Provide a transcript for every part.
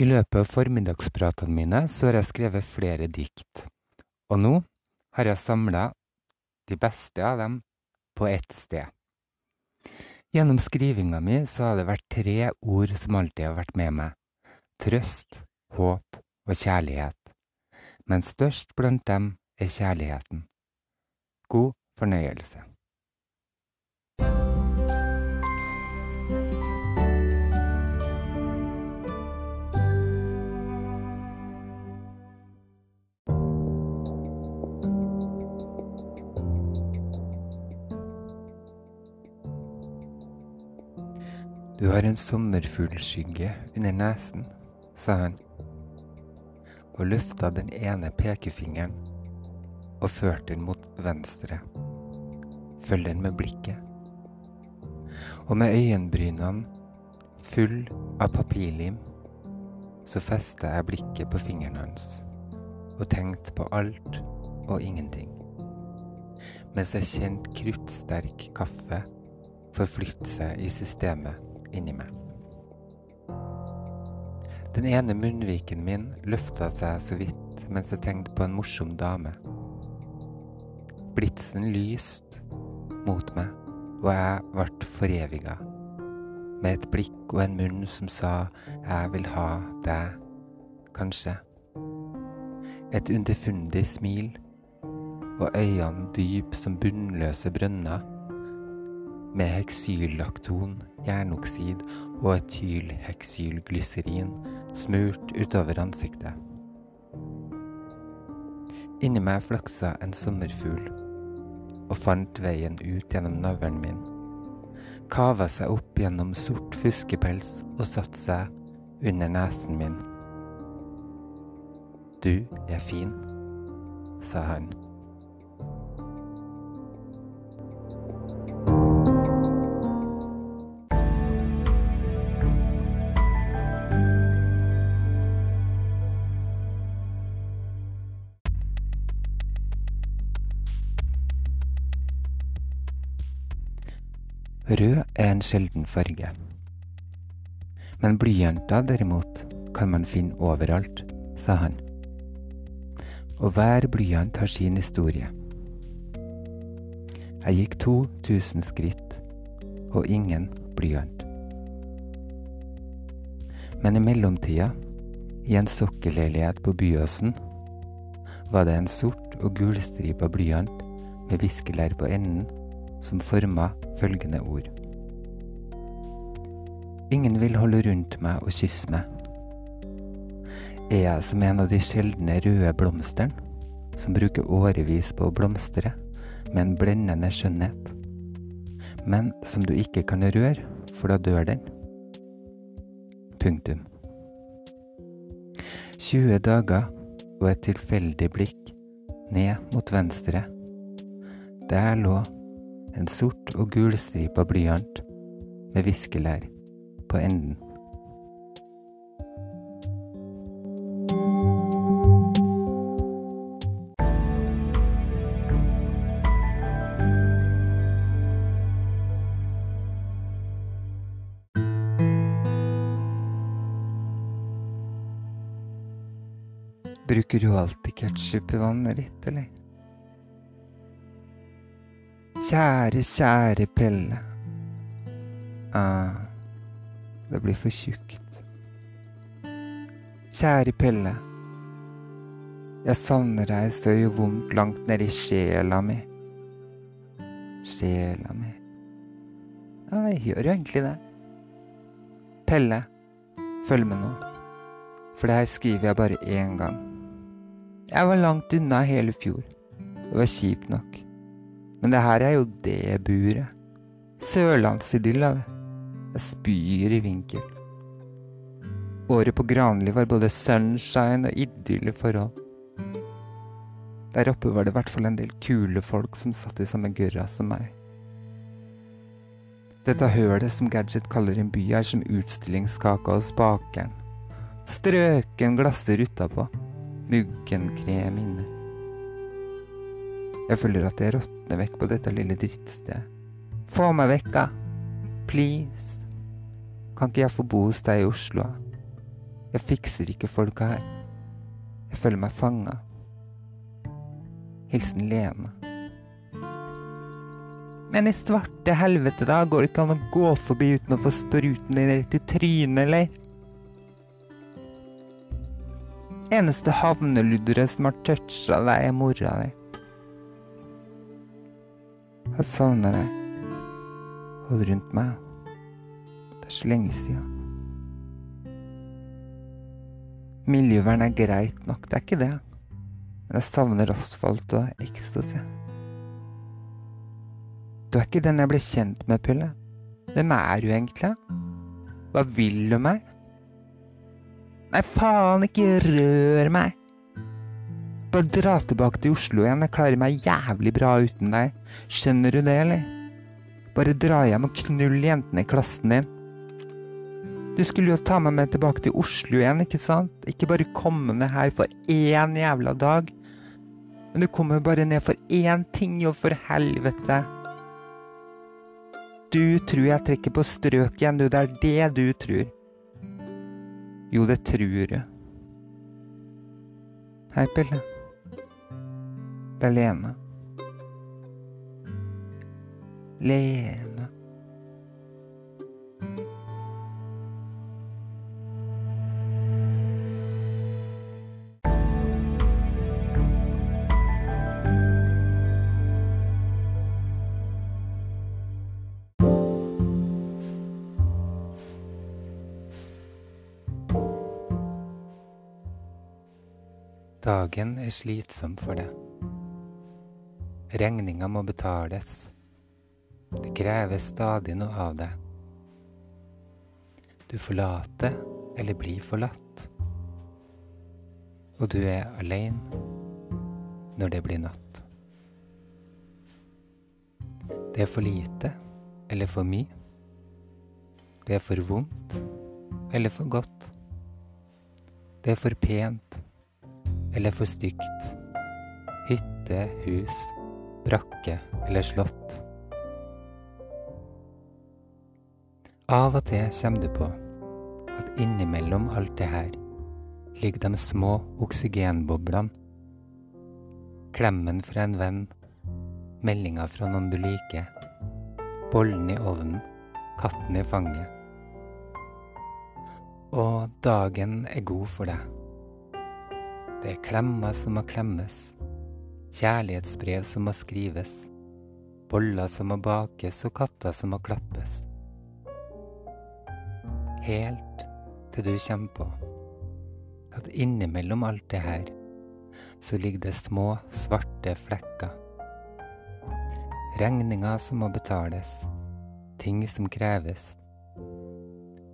I løpet av formiddagspratene mine så har jeg skrevet flere dikt, og nå har jeg samla de beste av dem på ett sted. Gjennom skrivinga mi så har det vært tre ord som alltid har vært med meg. Trøst, håp og kjærlighet. Men størst blant dem er kjærligheten. God fornøyelse. Du har en sommerfuglskygge under nesen, sa han, og løfta den ene pekefingeren og førte den mot venstre. Følg den med blikket. Og med øyenbrynene full av papirlim, så festa jeg blikket på fingeren hans og tenkte på alt og ingenting. Mens jeg kjente kruttsterk kaffe forflytte seg i systemet inni meg. Den ene munnviken min løfta seg så vidt mens jeg tenkte på en morsom dame. Blitsen lyste mot meg, og jeg ble foreviga. Med et blikk og en munn som sa 'jeg vil ha deg', kanskje. Et underfundig smil, og øynene dyp som bunnløse brønner med heksyllakton, jernoksid og etylheksylglyserin smurt utover ansiktet. Inni meg flaksa en sommerfugl og fant veien ut gjennom navlen min. Kava seg opp gjennom sort fuskepels og satte seg under nesen min. Du er fin, sa han. Rød er en sjelden farge. Men blyanter derimot kan man finne overalt, sa han. Og hver blyant har sin historie. Jeg gikk 2000 skritt, og ingen blyant. Men i mellomtida, i en sokkelleilighet på Byåsen, var det en sort og gulstripa blyant med viskelær på enden som forma følgende ord. Ingen vil holde rundt meg og kysse meg. Er jeg som en av de sjeldne røde blomstene, som bruker årevis på å blomstre med en blendende skjønnhet, men som du ikke kan røre, for da dør den? Punktum. 20 dager og et tilfeldig blikk ned mot venstre. Der lå en sort og gulstripa blyant med viskelær på enden. Bruker du alltid ketsjup i vannet ditt, eller? Kjære, kjære Pelle. Ah, det blir for tjukt. Kjære Pelle. Jeg savner deg så jo vondt langt nedi sjela mi. Sjela mi Ja, jeg gjør jo egentlig det. Pelle, følg med nå. For det her skriver jeg bare én gang. Jeg var langt unna hele fjor. Det var kjipt nok. Men det her er jo det buret. Sørlandsidyll av det. Jeg spyr i vinkel. Året på Granli var både sunshine og idyll i forhold. Der oppe var det i hvert fall en del kule folk som satt i samme gørra som meg. Dette hølet som Gadget kaller en by, er som utstillingskaka hos bakeren. Strøken glasser utapå, muggenkrem inne. Jeg føler at jeg råtner vekk på dette lille drittstedet. Få meg vekk, da! Please! Kan ikke jeg få bo hos deg i Oslo? Jeg fikser ikke folka her. Jeg føler meg fanga. Hilsen Lene. Men i svarte helvete, da, går det ikke an å gå forbi uten å få spruten din rett i trynet, eller? Eneste havneludderet som har toucha deg, er mora di. Jeg savner deg. Hold rundt meg. Så lenge siden. Miljøvern er greit nok, det er ikke det. Men jeg savner asfalt og ekstase. Du er ikke den jeg ble kjent med, Pille. Hvem er du egentlig? Hva vil du meg? Nei, faen, ikke rør meg! Bare dra tilbake til Oslo igjen, jeg klarer meg jævlig bra uten deg. Skjønner du det, eller? Bare dra hjem og knull jentene i klassen din. Du skulle jo ta meg med tilbake til Oslo igjen, ikke sant? Ikke bare komme ned her for én jævla dag. Men du kommer bare ned for én ting, jo, for helvete. Du tror jeg trekker på strøk igjen, du. Det er det du tror. Jo, det tror du. Hei, Pelle. Det er Lene. Lene. Dagen er slitsom for deg. Regninga må betales. Det kreves stadig noe av deg. Du forlater eller blir forlatt. Og du er aleine når det blir natt. Det er for lite eller for mye. Det er for vondt eller for godt. Det er for pent eller for stygt. Hytte, hus, brakke eller slott. Av og til kommer du på at innimellom alt det her ligger de små oksygenboblene. Klemmen fra en venn, meldinga fra noen du liker, bollen i ovnen, katten i fanget. Og dagen er god for deg. Det er klemmer som må klemmes, kjærlighetsbrev som må skrives, boller som må bakes og katter som må klappes. Helt til du kommer på at innimellom alt det her, så ligger det små, svarte flekker. Regninger som må betales, ting som kreves.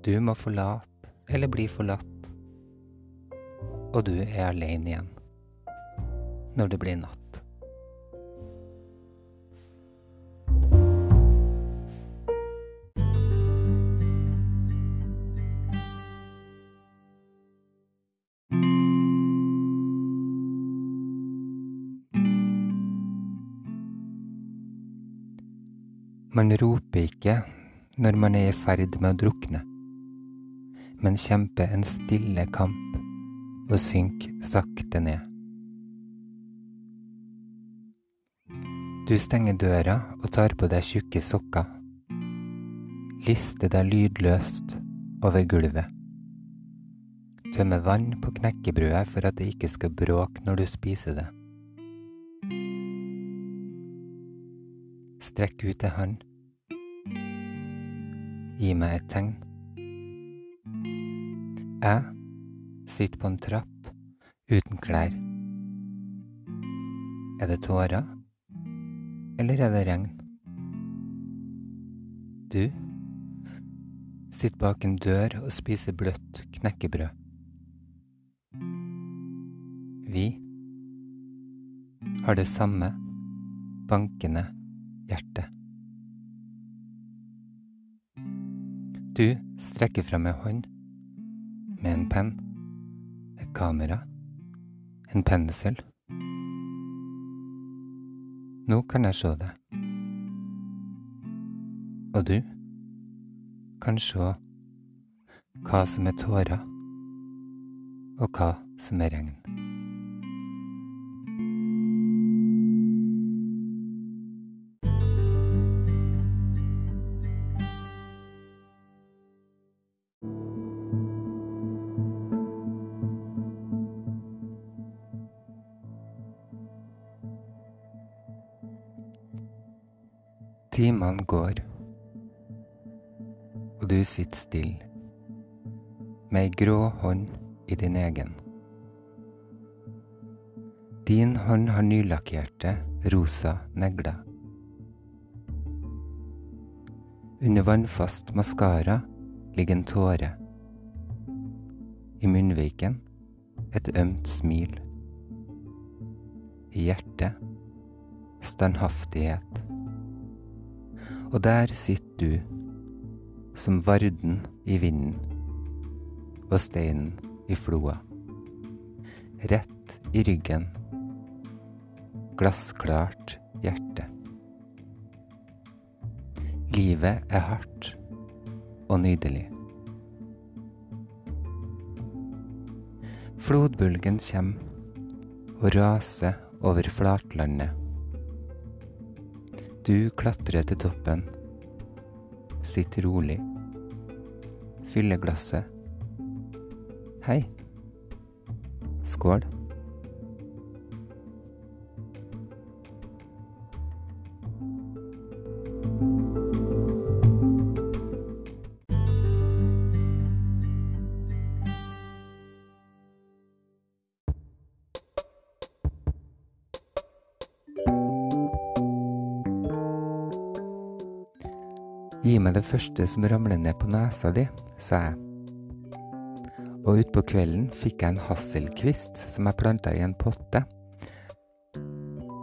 Du må forlate eller bli forlatt og du er alene igjen når det blir natt. Man roper ikke når man er i ferd med å drukne, men kjemper en stille kamp og synk sakte ned. Du stenger døra og tar på deg tjukke sokker. Lister deg lydløst over gulvet. Tømmer vann på knekkebrødet for at det ikke skal bråke når du spiser det. Strekk ut ei hånd. Gi meg et tegn. Jeg sitter på en trapp uten klær. Er det tårer, eller er det regn? Du sitter bak en dør og spiser bløtt knekkebrød. Vi har det samme bankende hjertet. Du strekker fram ei hånd med en penn kamera, en pensel. Nå kan jeg se det. Og du kan se hva som er tårer og hva som er regn. Timene går, og du sitter stille, med ei grå hånd i din egen. Din hånd har nylakkerte, rosa negler. Under vannfast maskara ligger en tåre. I munnviken et ømt smil. I hjertet standhaftighet. Og der sitter du, som varden i vinden og steinen i floa. Rett i ryggen, glassklart hjerte. Livet er hardt og nydelig. Flodbølgen kommer og raser over flatlandet. Du klatrer til toppen, sitter rolig, fyller glasset. Hei. Skål. Meg det første som ramler ned på nesa di, sa jeg. Og utpå kvelden fikk jeg en hasselkvist som jeg planta i en potte.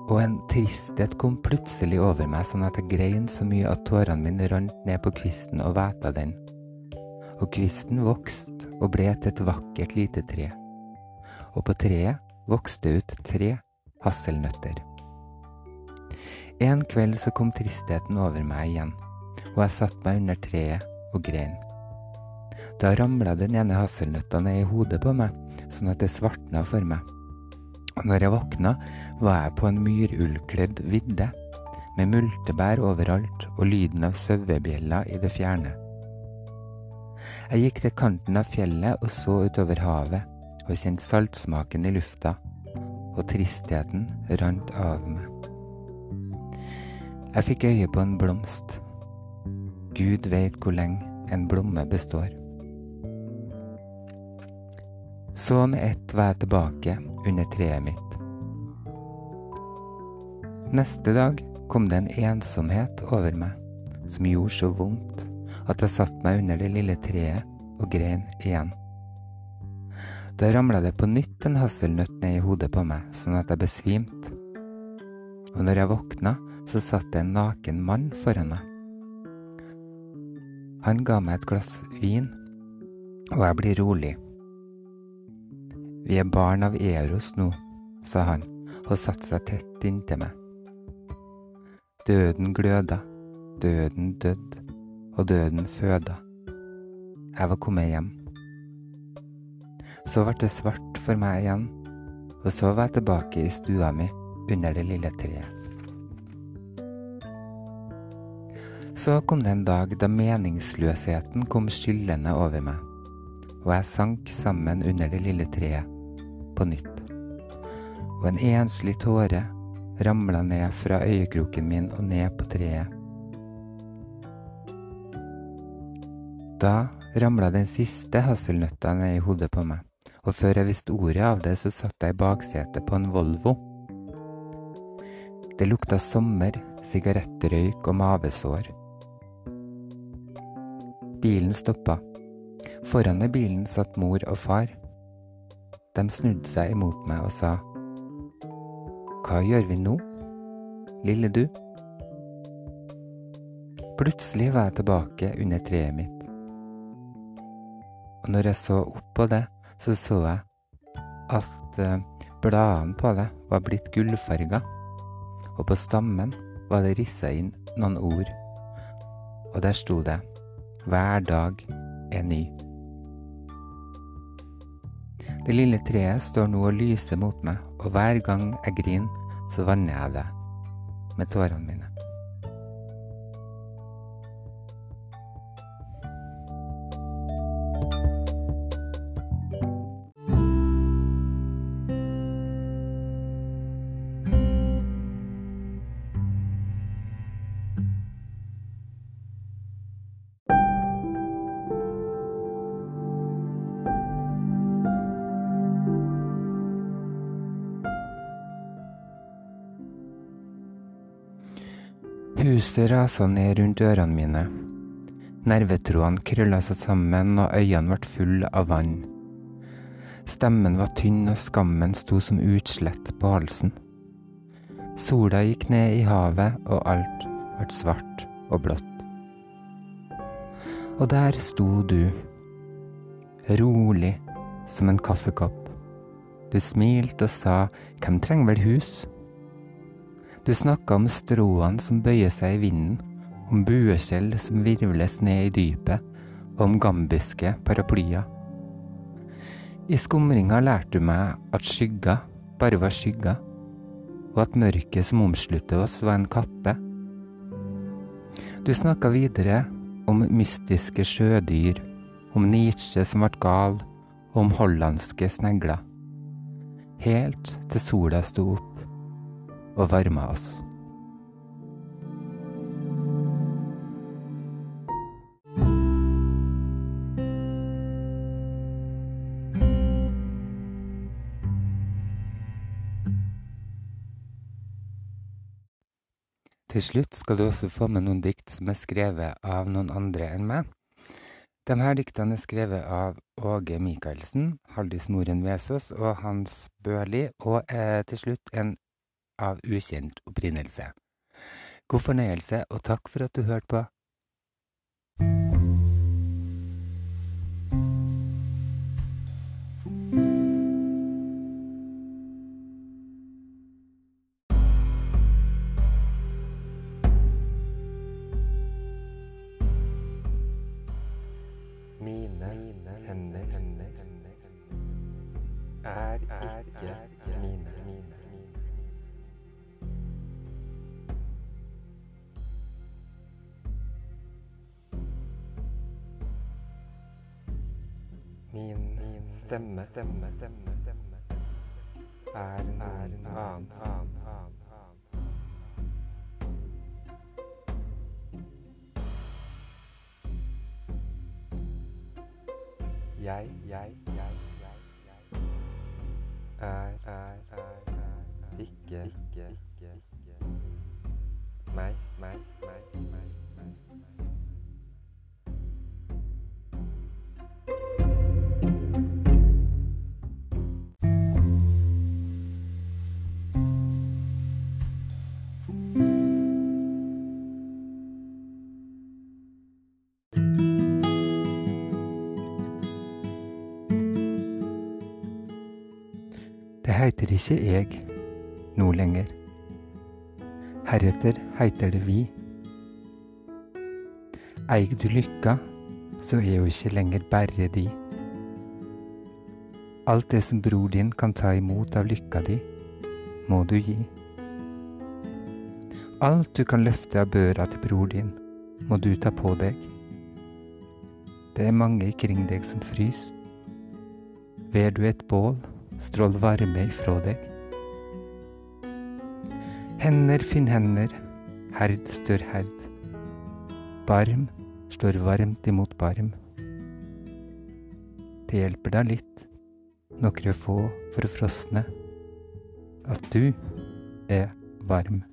Og en tristhet kom plutselig over meg, sånn at jeg grein så mye at tårene mine rant ned på kvisten og væta den. Og kvisten vokste og ble til et vakkert lite tre. Og på treet vokste ut tre hasselnøtter. En kveld så kom tristheten over meg igjen og jeg satte meg under treet og grein. Da ramla den ene hasselnøtta ned i hodet på meg, sånn at det svartna for meg. Og når jeg våkna, var jeg på en myrullkledd vidde, med multebær overalt og lyden av sauebjeller i det fjerne. Jeg gikk til kanten av fjellet og så utover havet, og kjente saltsmaken i lufta, og tristheten rant av meg. Jeg fikk øye på en blomst Gud veit hvor lenge en blomme består. Så med ett var jeg tilbake under treet mitt. Neste dag kom det en ensomhet over meg som gjorde så vondt at jeg satte meg under det lille treet og grein igjen. Da ramla det på nytt en hasselnøtt ned i hodet på meg, sånn at jeg besvimte. Og når jeg våkna, så satt det en naken mann foran meg. Han ga meg et glass vin, og jeg blir rolig. Vi er barn av Eros nå, sa han og satte seg tett inntil meg. Døden gløda, døden døde, og døden føda. Jeg var kommet hjem. Så ble det svart for meg igjen, og så var jeg tilbake i stua mi under det lille treet. Så kom det en dag da meningsløsheten kom skyllende over meg, og jeg sank sammen under det lille treet på nytt. Og en enslig tåre ramla ned fra øyekroken min og ned på treet. Da ramla den siste hasselnøtta ned i hodet på meg, og før jeg visste ordet av det, så satt jeg i baksetet på en Volvo. Det lukta sommer, sigarettrøyk og mavesår. Bilen stoppa. Foran i bilen satt mor og far. De snudde seg imot meg og sa, Hva gjør vi nå, lille du? Plutselig var jeg tilbake under treet mitt. Og når jeg så opp på det, så så jeg at uh, bladene på det var blitt gullfarga, og på stammen var det rissa inn noen ord, og der sto det hver dag er ny. Det lille treet står nå og lyser mot meg, og hver gang jeg griner, så vanner jeg det med tårene mine. Huset rasa ned rundt ørene mine. Nervetrådene krølla seg sammen, og øynene ble fulle av vann. Stemmen var tynn, og skammen sto som utslett på halsen. Sola gikk ned i havet, og alt ble svart og blått. Og der sto du, rolig som en kaffekopp. Du smilte og sa hvem trenger vel hus? Du snakka om stråene som bøyer seg i vinden, om bueskjell som virvles ned i dypet, og om gambiske paraplyer. I skumringa lærte du meg at skygger bare var skygger, og at mørket som omslutter oss, var en kappe. Du snakka videre om mystiske sjødyr, om Nietzsche som ble gal, og om hollandske snegler. Helt til sola sto opp og varma oss. Til slutt skal du også få med noen dikt som er skrevet av noen andre enn meg. De her diktene er skrevet av Åge Michaelsen, Haldis Moren Vesaas og Hans Børli, og er til slutt en av ukjent opprinnelse. God fornøyelse, og takk for at du hørte på. Stemme, stemme, stemme, stemme er en annen, annen, annen, annen. Jeg, jeg, jeg, jeg, jeg er, er, er, er, ikke, ikke, ikke, ikke meg, meg, meg, meg, meg, meg. Heiter ikke jeg nå lenger. Heretter heiter det vi. Eig du lykka, så er jo ikke lenger bare di. Alt det som bror din kan ta imot av lykka di, må du gi. Alt du kan løfte av børa til bror din, må du ta på deg. Det er mange kring deg som frys. Ver du et bål, strål varme ifra deg. Hender finn hender, herd stør herd. Barm står varmt imot barm. Det hjelper deg litt, nokre få forfrosne, at du er varm.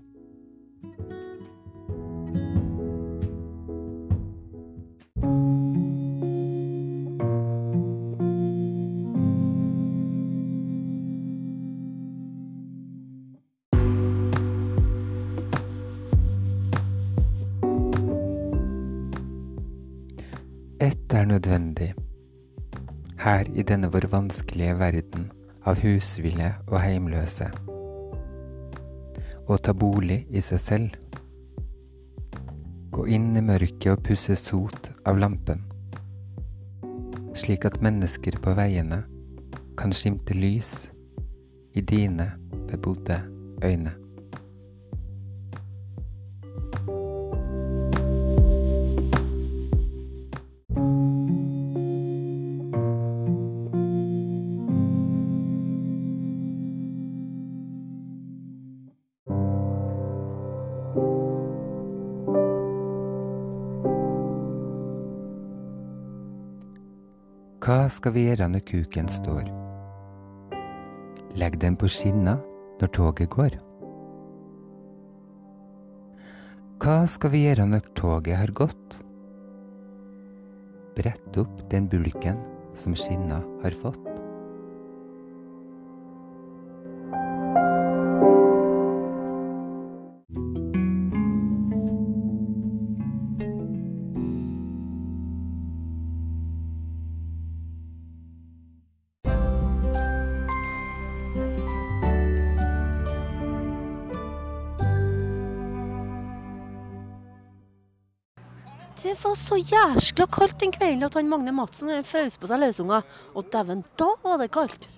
Denne vår vanskelige verden av husville og heimløse. Å ta bolig i seg selv. Gå inn i mørket og pusse sot av lampen. Slik at mennesker på veiene kan skimte lys i dine bebodde øyne. Skal vi gjøre når kuken står? Legg den på skinna når toget går. Hva skal vi gjøre når toget har gått? Brett opp den bulken som skinna har fått. Så jæskla kaldt den kvelden at han Magne Madsen frøs på seg løsunger. Og dæven, da var det kaldt!